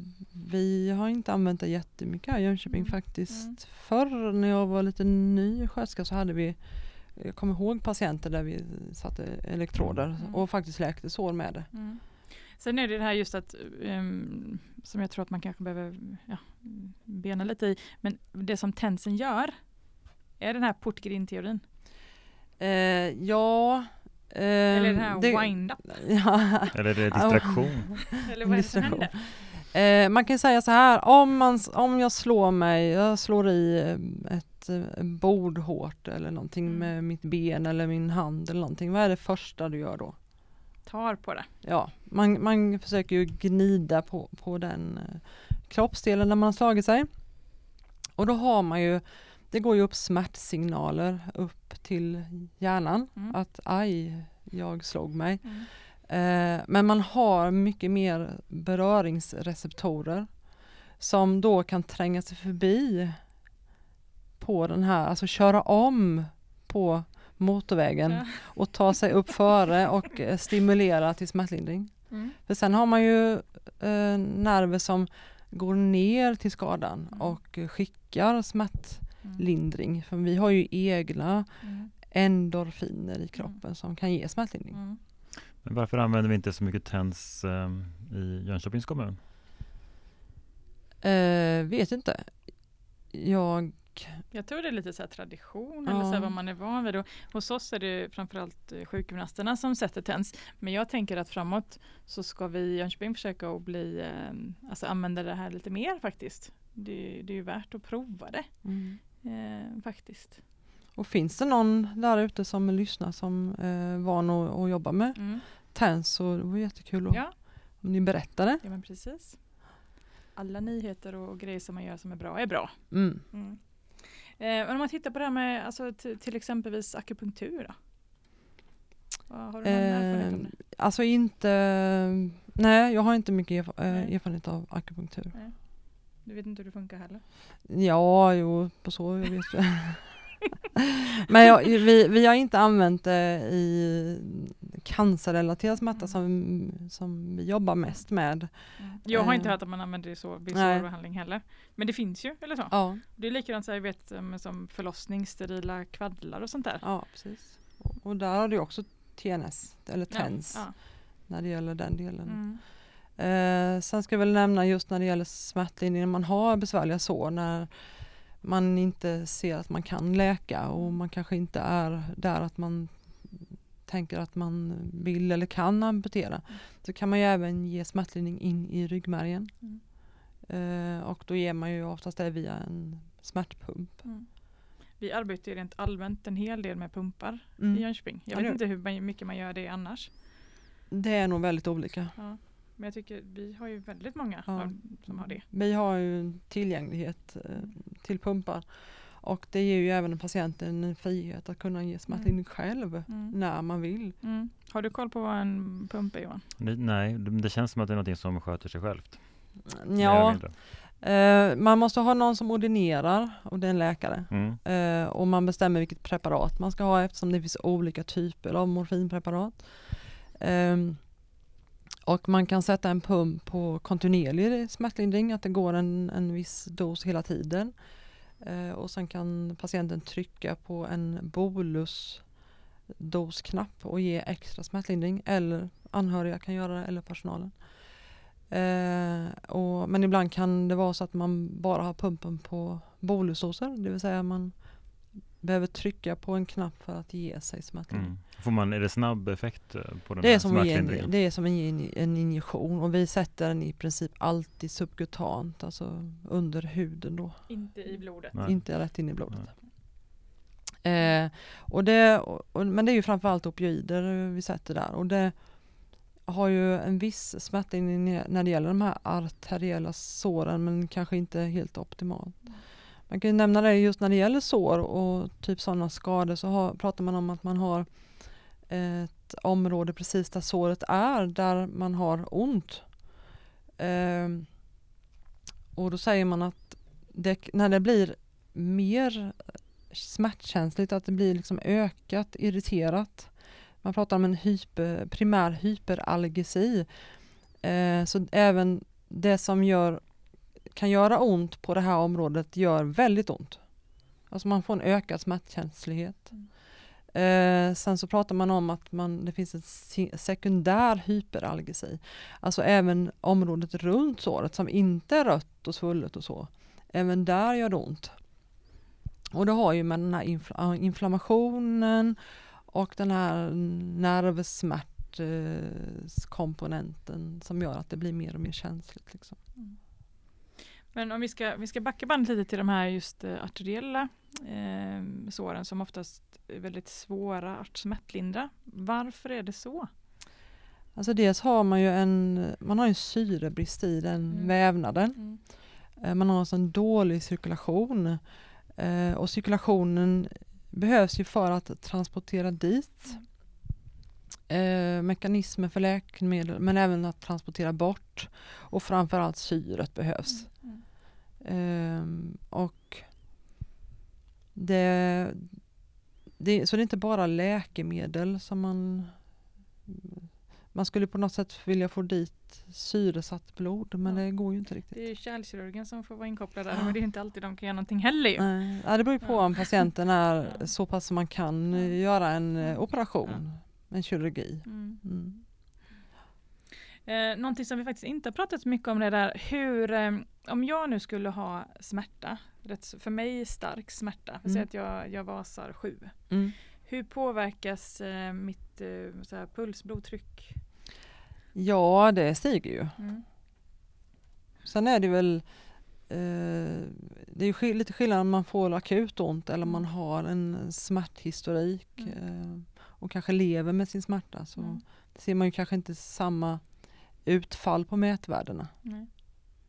Speaker 3: vi har inte använt det jättemycket här i Jönköping
Speaker 2: Mm.
Speaker 3: faktiskt.
Speaker 2: Mm.
Speaker 3: Förr när jag var lite ny sköterska så hade vi jag kommer ihåg patienter där vi satte elektroder
Speaker 2: Mm.
Speaker 3: och faktiskt läkte sår med det.
Speaker 2: Mm. Sen är det det här just att, ehm, som jag tror att man kanske behöver ja, bena lite i, men det som tensen gör, är den här portgrin-teorin?
Speaker 3: Eh, ja,
Speaker 2: Eller den
Speaker 3: ehm,
Speaker 2: här
Speaker 3: det-
Speaker 2: wind-up?
Speaker 3: Ja,
Speaker 1: Eller är det distraktion?
Speaker 2: Eller vad är det som händer?
Speaker 3: Eh, man kan säga så här, om, man, om jag slår mig, jag slår i eh, ett eh, bord hårt eller någonting
Speaker 2: Mm.
Speaker 3: med mitt ben eller min hand eller någonting, vad är det första du gör då?
Speaker 2: Tar på det.
Speaker 3: Ja, man, man försöker ju gnida på, på den kroppsdelen när man har slagit sig. Och då har man ju, det går ju upp smärtsignaler upp till hjärnan
Speaker 2: Mm.
Speaker 3: att aj, jag slog mig.
Speaker 2: Mm.
Speaker 3: Eh, men man har mycket mer beröringsreceptorer som då kan tränga sig förbi på den här, alltså köra om på motorvägen
Speaker 2: Ja.
Speaker 3: och ta sig upp före och eh, stimulera till smärtlindring.
Speaker 2: Mm.
Speaker 3: För sen har man ju eh, nerver som går ner till skadan
Speaker 2: Mm.
Speaker 3: och skickar smärtlindring.
Speaker 2: Mm.
Speaker 3: För vi har ju egna
Speaker 2: Mm.
Speaker 3: endorfiner i kroppen som kan ge smärtlindring.
Speaker 2: Mm.
Speaker 1: Men varför använder vi inte så mycket TENS eh, i Jönköpings kommun?
Speaker 3: Eh, vet inte. Jag,
Speaker 2: Jag tror det är lite så här tradition eller så här
Speaker 3: Ja.
Speaker 2: vad man är van vid. Och hos oss är det framförallt eh, sjukgymnasterna som sätter TENS. Men jag tänker att framåt så ska vi i Jönköping försöka att bli, eh, alltså använda det här lite mer faktiskt. Det, det är ju värt att prova det eh, faktiskt.
Speaker 3: Och finns det någon där ute som lyssnar som eh, van att, att jobba med
Speaker 2: Mm.
Speaker 3: TENS så det vore jättekul att,
Speaker 2: Ja,
Speaker 3: om ni berättade.
Speaker 2: ja, men precis. Alla nyheter och grejer som man gör som är bra är bra.
Speaker 3: Mm.
Speaker 2: Mm. Eh, om man tittar på det här med alltså, till exempelvis akupunktur då? Vad Har du någon erfarenhet av
Speaker 3: Eh,
Speaker 2: det?
Speaker 3: alltså inte, nej jag har inte mycket erf- eh,
Speaker 2: Nej.
Speaker 3: erfarenhet av akupunktur.
Speaker 2: Du vet inte hur det funkar heller?
Speaker 3: Ja, jo, på så jag vet jag. Men jag, vi, vi har inte använt det i cancerrelaterad smärta
Speaker 2: Mm.
Speaker 3: som, som vi jobbar mest med.
Speaker 2: Jag har inte
Speaker 3: Eh.
Speaker 2: hört att man använder det så vid sårbehandling heller. Men det finns ju, eller så.
Speaker 3: Ja,
Speaker 2: Det är likadant så jag vet, som förlossning, sterila kvaddlar och sånt där.
Speaker 3: ja precis. Och där har du också TNS, eller
Speaker 2: Ja,
Speaker 3: TENS,
Speaker 2: ja.
Speaker 3: när det gäller den delen.
Speaker 2: Mm.
Speaker 3: Eh, sen ska jag väl nämna just när det gäller smärtlindring, när man har besvärliga sår, när man inte ser att man kan läka och man kanske inte är där att man tänker att man vill eller kan amputera.
Speaker 2: Mm.
Speaker 3: Så kan man ju även ge smärtlindring in i ryggmärgen.
Speaker 2: Mm.
Speaker 3: Eh, och då ger man ju oftast det via en smärtpump.
Speaker 2: Mm. Vi arbetar ju rent allmänt en hel del med pumpar i
Speaker 3: Mm.
Speaker 2: Jönköping. Jag
Speaker 3: Ja,
Speaker 2: vet inte hur mycket man gör det annars.
Speaker 3: Det är nog väldigt olika.
Speaker 2: Ja. Men jag tycker vi har ju väldigt många
Speaker 3: Ja.
Speaker 2: som har det.
Speaker 3: Vi har ju tillgänglighet eh, till pumpar och det ger ju även patienten en frihet att kunna ge smärtlindring själv
Speaker 2: Mm.
Speaker 3: när man vill.
Speaker 2: Mm. Har du koll på vad en pump är Johan?
Speaker 1: Nej, det, känns som att det är något som sköter sig självt. eller
Speaker 3: Ja, eh, man måste ha någon som ordinerar och det är en läkare.
Speaker 1: Mm.
Speaker 3: Eh, och man bestämmer vilket preparat man ska ha eftersom det finns olika typer av morfinpreparat. Ehm, och man kan sätta en pump på kontinuerlig smärtlindring, att det går en, en viss dos hela tiden. Eh, och sen kan patienten trycka på en bolusdosknapp och ge extra smärtlindring eller anhöriga kan göra det eller personalen. Eh, och, men ibland kan det vara så att man bara har pumpen på bolusdoser, det vill säga man behöver trycka på en knapp för att ge sig smärtlindring.
Speaker 1: Mm. Får man, är det snabb effekt eh, på den
Speaker 3: Det
Speaker 1: här
Speaker 3: är som, en,
Speaker 1: smärtlindringen?
Speaker 3: det är som en, en injektion och vi sätter den i princip alltid subkutant, alltså under huden då,
Speaker 2: Inte i blodet.
Speaker 1: Nej.
Speaker 3: inte rätt in i blodet. Eh, och det, och, men det är ju framförallt opioider vi sätter där och det har ju en viss smärtlindring när det gäller de här arteriella såren men kanske inte helt optimalt. Man kan ju nämna det just när det gäller sår och typ sådana skador så har, pratar man om att man har ett område precis där såret är, där man har ont. Eh, och då säger man att det, när det blir mer smärtkänsligt, att det blir liksom ökat, irriterat. Man pratar om en hyper, primär hyperalgesi. Eh, så även det som gör, kan göra ont på det här området gör väldigt ont. Alltså man får en ökad smärtkänslighet. Mm. Eh, sen så pratar man om att man, det finns en sekundär hyperalgesi. Alltså även området runt såret som inte är rött och svullet och så. Även där gör det ont. Och det har ju med den här infl- inflammationen och den här nervsmärtkomponenten som gör att det blir mer och mer känsligt. Liksom. Mm.
Speaker 2: Men om vi ska, vi ska backa bandet lite till de här just eh, arteriella eh, såren som oftast väldigt svåra att smärtlindra. Varför är det så?
Speaker 3: Alltså dels har man ju en, man har en syrebrist i den
Speaker 2: Mm.
Speaker 3: vävnaden. Eh, Man har alltså en dålig cirkulation eh, och cirkulationen behövs ju för att transportera dit eh, mekanismer för läkemedel men även att transportera bort och framförallt syret behövs.
Speaker 2: Mm.
Speaker 3: Ehm, och det, det, så det är inte bara läkemedel som man man skulle på något sätt vilja få dit syresatt blod men
Speaker 2: Ja.
Speaker 3: det går ju inte riktigt.
Speaker 2: Det är ju kärlkirurgen som får vara inkopplad där
Speaker 3: Ja.
Speaker 2: men det är inte alltid de kan göra någonting heller ju.
Speaker 3: Nej, ja, det beror ju på
Speaker 2: Ja.
Speaker 3: om patienten är så pass som man kan göra en eh, operation, en kirurgi.
Speaker 2: Mm.
Speaker 3: Mm.
Speaker 2: Eh, någonting som vi faktiskt inte har pratat så mycket om det är där hur, eh, om jag nu skulle ha smärta, rätt, för mig stark smärta,
Speaker 3: Mm.
Speaker 2: att jag, jag vasar sju.
Speaker 3: Mm.
Speaker 2: Hur påverkas eh, mitt eh, så här, puls, blodtryck?
Speaker 3: Ja, det stiger ju.
Speaker 2: Mm.
Speaker 3: Sen är det väl eh, det är ju lite skillnad om man får akut ont eller om man
Speaker 2: Mm.
Speaker 3: har en smärthistorik
Speaker 2: Mm.
Speaker 3: eh, och kanske lever med sin smärta så
Speaker 2: Mm.
Speaker 3: ser man ju kanske inte samma utfall på mätvärdena.
Speaker 2: Nej.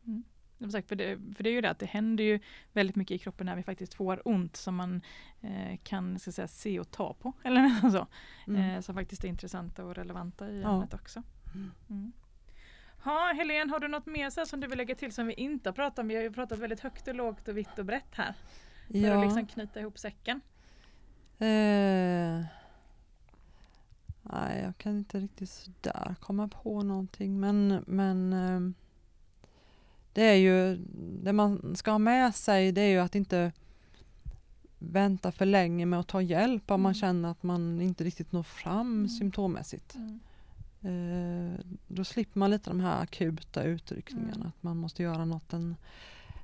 Speaker 2: Mm. Sagt, för, det, för det är ju det att det händer ju väldigt mycket i kroppen när vi faktiskt får ont som man eh, kan att säga, se och ta på. Eller så.
Speaker 3: Mm.
Speaker 2: Eh, som faktiskt är intressanta och relevanta i
Speaker 3: Ja.
Speaker 2: ämnet också.
Speaker 3: Mm.
Speaker 2: Mm. Ha, Helene, har du något mer så som du vill lägga till som vi inte har pratat om? Vi har ju pratat väldigt högt och lågt och vitt och brett här. För
Speaker 3: ja.
Speaker 2: att liksom knyta ihop säcken.
Speaker 3: Eh, nej, jag kan inte riktigt sådär komma på någonting. Men, men eh, det är ju, det man ska ha med sig det är ju att inte vänta för länge med att ta hjälp om man
Speaker 2: Mm.
Speaker 3: känner att man inte riktigt når fram
Speaker 2: Mm.
Speaker 3: symptommässigt.
Speaker 2: Mm.
Speaker 3: Eh, då slipper man lite de här akuta utryckningarna.
Speaker 2: Mm.
Speaker 3: Att man måste göra något en,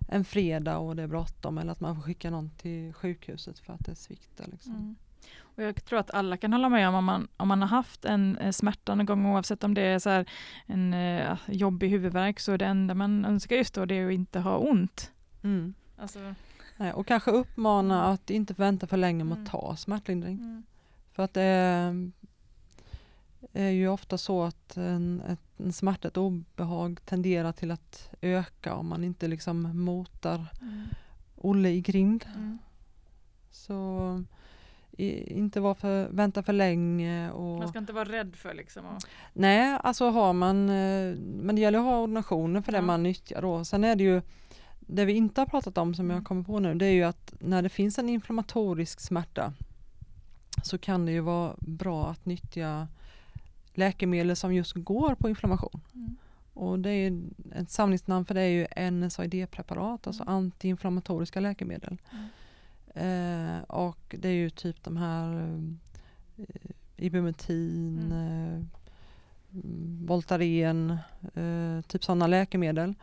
Speaker 3: en fredag och det är bråttom eller att man får skicka någon till sjukhuset för att det sviktar. Liksom.
Speaker 2: Mm. Och jag tror att alla kan hålla med om om man, om man har haft en eh, smärta någon gång oavsett om det är så här en eh, jobbig huvudvärk så det enda man önskar just då det är att inte ha ont.
Speaker 3: Mm.
Speaker 2: Alltså,
Speaker 3: Nej, och kanske uppmana att inte vänta för länge med
Speaker 2: Mm.
Speaker 3: att ta smärtlindring.
Speaker 2: mm,
Speaker 3: För att det är, är ju ofta så att en, ett, en smärta, ett obehag tenderar till att öka om man inte liksom motar
Speaker 2: mm,
Speaker 3: Olle i grind.
Speaker 2: mm.
Speaker 3: Så i, inte vara för, vänta för länge. Och,
Speaker 2: Man ska inte vara rädd för liksom. Och,
Speaker 3: Nej, alltså har man, eh, men det gäller att ha ordinationer för det
Speaker 2: Ja.
Speaker 3: man nyttjar då. Sen är det ju, det vi inte har pratat om som
Speaker 2: Mm.
Speaker 3: jag kommer på nu, det är ju att när det finns en inflammatorisk smärta så kan det ju vara bra att nyttja läkemedel som just går på inflammation.
Speaker 2: mm,
Speaker 3: Och det är ett samlingsnamn för det är ju NSAID-preparat, alltså
Speaker 2: Mm.
Speaker 3: antiinflammatoriska läkemedel.
Speaker 2: Mm.
Speaker 3: Eh, och det är ju typ de här eh, Ibumetin,
Speaker 2: Mm.
Speaker 3: eh, Voltaren, eh, typ sådana läkemedel.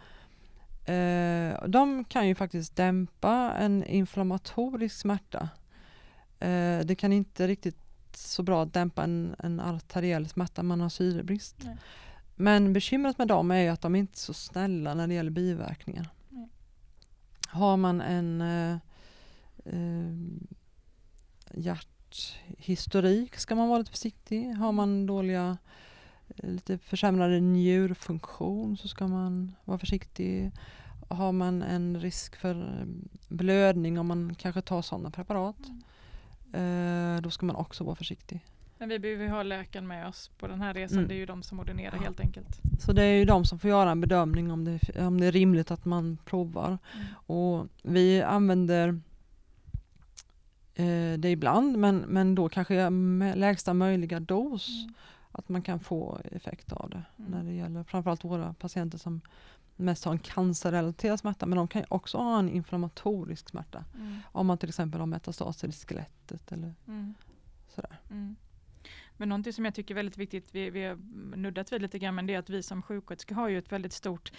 Speaker 3: Eh, de kan ju faktiskt dämpa en inflammatorisk smärta. Eh, det kan inte riktigt så bra dämpa en, en arteriell smärta, man har syrebrist.
Speaker 2: Nej.
Speaker 3: Men bekymret med dem är ju att de är inte är så snälla när det gäller biverkningar.
Speaker 2: Nej.
Speaker 3: Har man en eh, hjärthistorik ska man vara lite försiktig. Har man dåliga, eh, lite försämrade njurfunktion så ska man vara försiktig. Har man en risk för eh, blödning om man kanske tar sådana preparat eh, då ska man också vara försiktig.
Speaker 2: Men vi behöver ha läkaren med oss på den här resan.
Speaker 3: Mm.
Speaker 2: Det är ju de som ordinerar helt enkelt.
Speaker 3: Så det är ju de som får göra en bedömning om det, om det är rimligt att man provar.
Speaker 2: Mm.
Speaker 3: Och vi använder det ibland men, men då kanske med lägsta möjliga dos.
Speaker 2: Mm.
Speaker 3: Att man kan få effekt av det.
Speaker 2: Mm.
Speaker 3: När det gäller framförallt våra patienter som mest har en cancerrelaterad smärta men de kan också ha en inflammatorisk smärta.
Speaker 2: Mm.
Speaker 3: Om man till exempel har metastaser i skelettet eller
Speaker 2: Mm.
Speaker 3: sådär.
Speaker 2: Mm. Men någonting som jag tycker är väldigt viktigt, vi, vi har nuddat vid lite grann, men det är att vi som sjuksköterskor har ju ett väldigt stort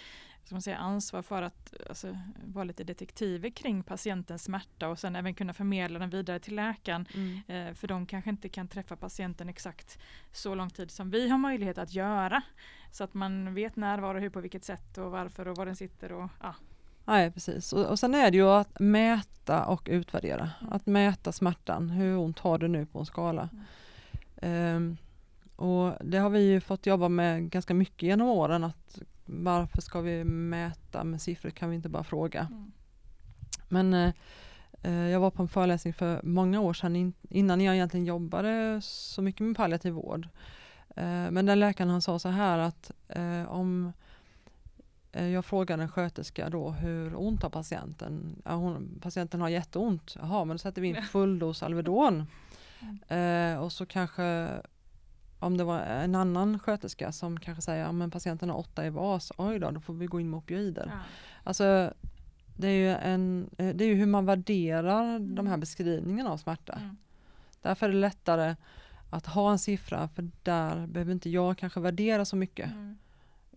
Speaker 2: man säga, ansvar för att alltså, vara lite detektiver kring patientens smärta och sen även kunna förmedla den vidare till läkaren. Eh, för de kanske inte kan träffa patienten exakt så lång tid som vi har möjlighet att göra. Så att man vet när, var och hur, på vilket sätt och varför och var den sitter. Och, ja.
Speaker 3: Nej precis. Och, och sen är det ju att mäta och utvärdera.
Speaker 2: Mm.
Speaker 3: Att mäta smärtan. Hur ont har du nu på en skala?
Speaker 2: Mm.
Speaker 3: Ehm, och det har vi ju fått jobba med ganska mycket genom åren. Att varför ska vi mäta med siffror? Kan vi inte bara fråga?
Speaker 2: Mm.
Speaker 3: Men eh, eh, jag var på en föreläsning för många år sedan in, innan jag egentligen jobbade så mycket med palliativ vård. Eh, men den läkaren han sa så här att eh, om eh, jag frågade en sköterska då hur ont har patienten? Ja, hon, patienten har jätteont. Jaha, men då sätter vi in full dos Alvedon.
Speaker 2: Mm.
Speaker 3: Eh, och så kanske om det var en annan sköterska som kanske säger att ja, patienten har åtta i vas, oj då, då får vi gå in med opioider.
Speaker 2: Ja.
Speaker 3: Alltså, det är ju, en, eh, det är ju hur man värderar de här beskrivningarna av smärta.
Speaker 2: Mm.
Speaker 3: Därför är det lättare att ha en siffra, för där behöver inte jag kanske värdera så mycket.
Speaker 2: Mm.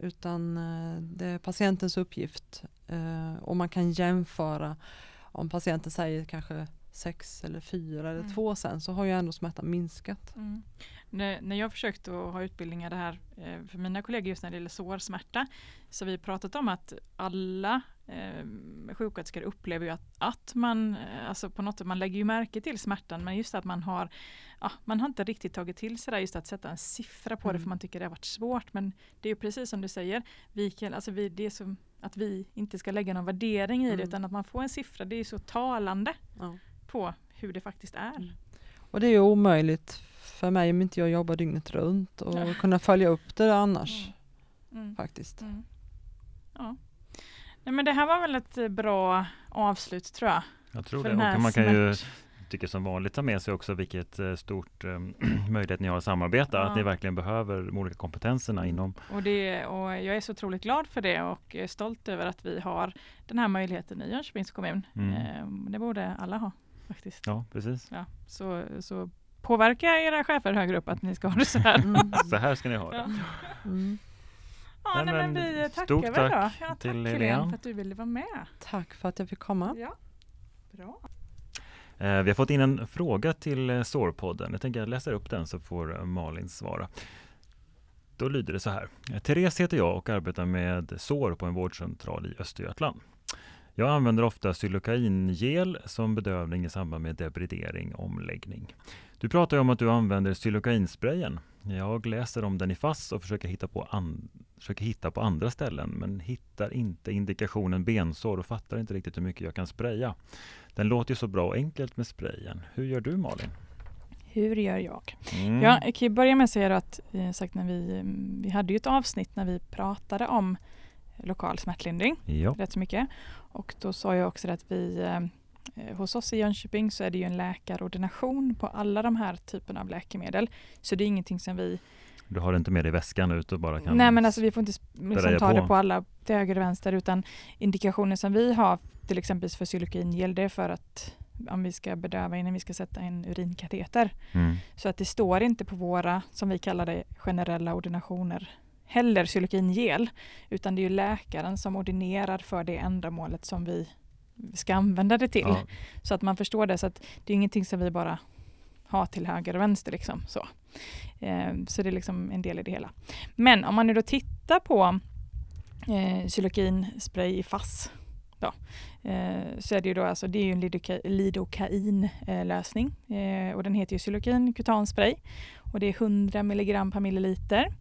Speaker 3: Utan eh, det är patientens uppgift eh, och man kan jämföra om patienten säger kanske sex eller fyra eller
Speaker 2: Mm.
Speaker 3: två sen så har ju ändå smärtan minskat.
Speaker 2: Mm. När, när jag försökt att ha utbildningar det här eh, för mina kollegor just när det gäller sårsmärta så vi pratat om att alla eh, sjuksköterskor upplever ju att, att man, eh, alltså på något sätt, man lägger ju märke till smärtan men just att man har, ja, man har inte riktigt tagit till sig det just att sätta en siffra på det
Speaker 3: Mm.
Speaker 2: för man tycker det har varit svårt men det är ju precis som du säger, vi kan, alltså vi, det som att vi inte ska lägga någon värdering i det
Speaker 3: Mm.
Speaker 2: utan att man får en siffra, det är ju så talande
Speaker 3: Ja.
Speaker 2: På hur det faktiskt är.
Speaker 3: Mm. Och det är ju omöjligt för mig om inte jag jobbar dygnet runt och
Speaker 2: Ja.
Speaker 3: kunna följa upp det annars
Speaker 2: Mm. Mm.
Speaker 3: faktiskt.
Speaker 2: Mm. Ja. Nej, men det här var väl ett eh, bra avslut tror jag.
Speaker 1: Jag tror
Speaker 2: för
Speaker 1: det. Och man kan ju, tycker som vanligt, ta med sig också vilket eh, stort eh, möjlighet ni har att samarbeta.
Speaker 2: Ja.
Speaker 1: Att ni verkligen behöver de olika kompetenserna inom
Speaker 2: Och, det, och jag är så otroligt glad för det och är stolt över att vi har den här möjligheten i Jönköpings kommun.
Speaker 1: Mm.
Speaker 2: Eh, Det borde alla ha faktiskt.
Speaker 1: Ja, precis.
Speaker 2: Ja, så, så påverka era chefer högre upp att ni ska ha det så här.
Speaker 3: Mm.
Speaker 1: Så här ska ni ha det.
Speaker 2: Ja.
Speaker 3: Mm.
Speaker 2: Ja,
Speaker 1: Nej,
Speaker 2: men vi tackar
Speaker 1: stort
Speaker 2: väl
Speaker 1: tack
Speaker 2: då. Ja, tack
Speaker 1: till
Speaker 2: Helene för att du ville vara med.
Speaker 3: Tack för att jag fick komma.
Speaker 2: Ja, bra.
Speaker 1: Eh, Vi har fått in en fråga till eh, Sårpodden. Jag tänker jag läser upp den så får eh, Malin svara. Då lyder det så här. Therese heter jag och arbetar med sår på en vårdcentral i Östergötland. Jag använder ofta xylokaingel som bedövning i samband med debridering omläggning. Du pratar ju om att du använder xylokainsprayen. Jag läser om den i FASS och försöker hitta, på an- försöker hitta på andra ställen men hittar inte indikationen bensår och fattar inte riktigt hur mycket jag kan spraya. Den låter ju så bra och enkelt med sprayen. Hur gör du Malin?
Speaker 2: Hur gör jag?
Speaker 1: Mm.
Speaker 2: Ja, jag kan börja med att säga att eh, sagt när vi, vi hade ju ett avsnitt när vi pratade om lokal smärtlindring
Speaker 1: ja.
Speaker 2: rätt så mycket. Och då sa jag också att vi eh, hos oss i Jönköping så är det ju en läkarordination på alla de här typerna av läkemedel. Så det är ingenting som vi...
Speaker 1: Du har det inte med dig i väskan ut och bara kan...
Speaker 2: Nej men alltså vi får inte liksom, ta det
Speaker 1: på.
Speaker 2: på alla till höger och vänster utan indikationer som vi har till exempel för xylokaingel det är för att om vi ska bedöva innan vi ska sätta en urinkateter.
Speaker 1: Mm.
Speaker 2: Så att det står inte på våra, som vi kallar det, generella ordinationer heller xylokaingel. Utan det är ju läkaren som ordinerar för det ändamålet som vi ska använda det till.
Speaker 1: Ja.
Speaker 2: Så att man förstår det. Så att det är ingenting som vi bara har till höger och vänster. Liksom, så. Eh, så det är liksom en del i det hela. Men om man nu då tittar på eh, xylokinspray i FASS då, eh, så är det ju då alltså, det är ju en lidoka, lidokain-lösning eh, och den heter ju Xylokin kutanspray och det är 100 mg per milliliter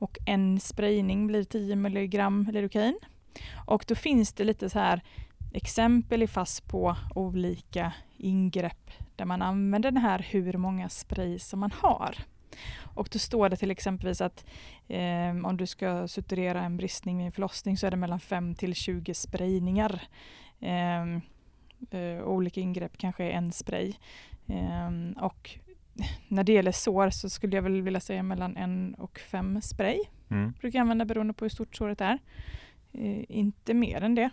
Speaker 2: och en sprayning blir 10 mg lidokain. Och då finns det lite så här exempel i FASS på olika ingrepp där man använder den här hur många spray som man har. Och då står det till exempelvis att eh, om du ska suturera en bristning vid en förlossning så är det mellan 5 till 20 sprayningar. Eh, eh, olika ingrepp kanske är en spray. Eh, och när det gäller sår så skulle jag väl vilja säga mellan en och fem spray.
Speaker 1: Mm.
Speaker 2: Brukar jag använda beroende på hur stort såret är. Eh, inte mer än det.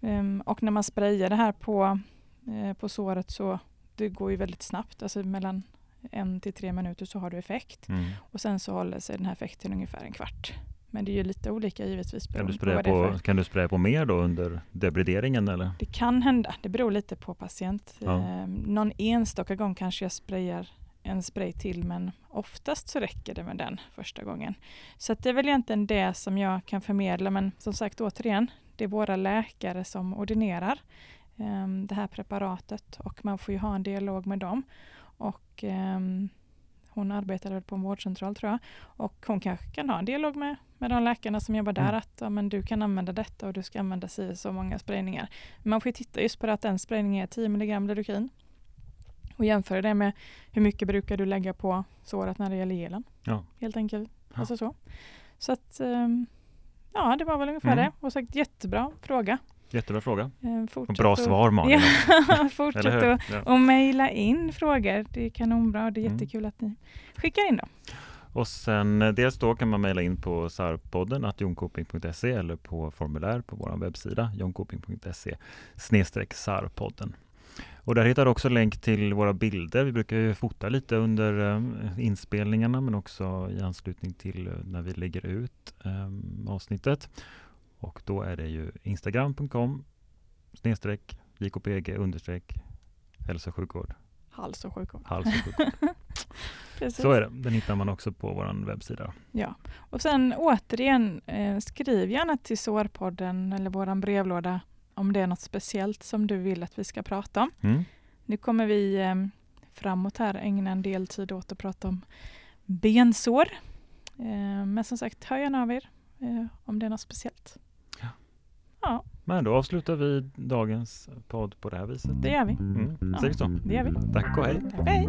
Speaker 2: Ehm, och när man sprayar det här på, eh, på såret så det går ju väldigt snabbt. Alltså mellan en till tre minuter så har du effekt.
Speaker 1: Mm.
Speaker 2: Och sen så håller sig den här effekten ungefär en kvart. Men det är ju lite olika givetvis.
Speaker 1: Kan, du spraya på, kan du spraya på mer då under debrideringen eller?
Speaker 2: Det kan hända. Det beror lite på patient.
Speaker 1: Ja.
Speaker 2: Ehm, någon enstaka gång kanske jag sprayar en spray till men oftast så räcker det med den första gången. Så det är väl egentligen det som jag kan förmedla men som sagt återigen, det är våra läkare som ordinerar ehm, det här preparatet och man får ju ha en dialog med dem. Och ehm, hon arbetar väl på en vårdcentral tror jag och hon kanske kan ha en dialog med, med de läkarna som jobbar där
Speaker 1: Mm.
Speaker 2: att ja, men du kan använda detta och du ska använda si så många sprayningar. Man får titta just på det att en sprayning är 10 mg lidokin och jämföra det med hur mycket brukar du lägga på såret när det gäller gelen.
Speaker 1: Ja.
Speaker 2: Helt enkelt.
Speaker 1: Ja.
Speaker 2: Alltså så. så att ehm, ja, det var väl ungefär
Speaker 1: Mm.
Speaker 2: det. Och sagt jättebra fråga.
Speaker 1: Jättebra fråga.
Speaker 2: Eh,
Speaker 1: Och
Speaker 2: fortsätt
Speaker 1: bra
Speaker 2: att-
Speaker 1: svar Malin.
Speaker 2: Ja, fortsätt att
Speaker 1: Ja.
Speaker 2: och mejla in frågor. Det är kanonbra och det är
Speaker 1: Mm.
Speaker 2: jättekul att ni skickar in dem.
Speaker 1: Och sen eh, dels då kan man mejla in på sarpodden att jonkoping.se eller på formulär på vår webbsida jonkoping.se snedstreck sarpodden. Och där hittar du också länk till våra bilder. Vi brukar ju fota lite under eh, inspelningarna men också i anslutning till eh, när vi lägger ut eh, avsnittet. Och då är det ju instagram.com snedstreck jkpg understreck hälso och sjukvård.
Speaker 2: Hals och sjukvård.
Speaker 1: Hals och sjukvård. Så är det. Den hittar man också på vår webbsida.
Speaker 2: Ja, och sen återigen, eh, skriv gärna till Sårpodden eller våran brevlåda om det är något speciellt som du vill att vi ska prata om.
Speaker 1: Mm.
Speaker 2: Nu kommer vi eh, framåt här ägna en del tid åt att prata om bensår. Eh, men som sagt, hör gärna av er eh, om det är något speciellt.
Speaker 1: Ja.
Speaker 2: Ja,
Speaker 1: men då avslutar vi dagens podd på det här viset.
Speaker 2: Det gör vi.
Speaker 1: Mm.
Speaker 2: Ja.
Speaker 1: Säger vi så?
Speaker 2: Det gör vi.
Speaker 1: Tack och hej.
Speaker 2: Tack och hej.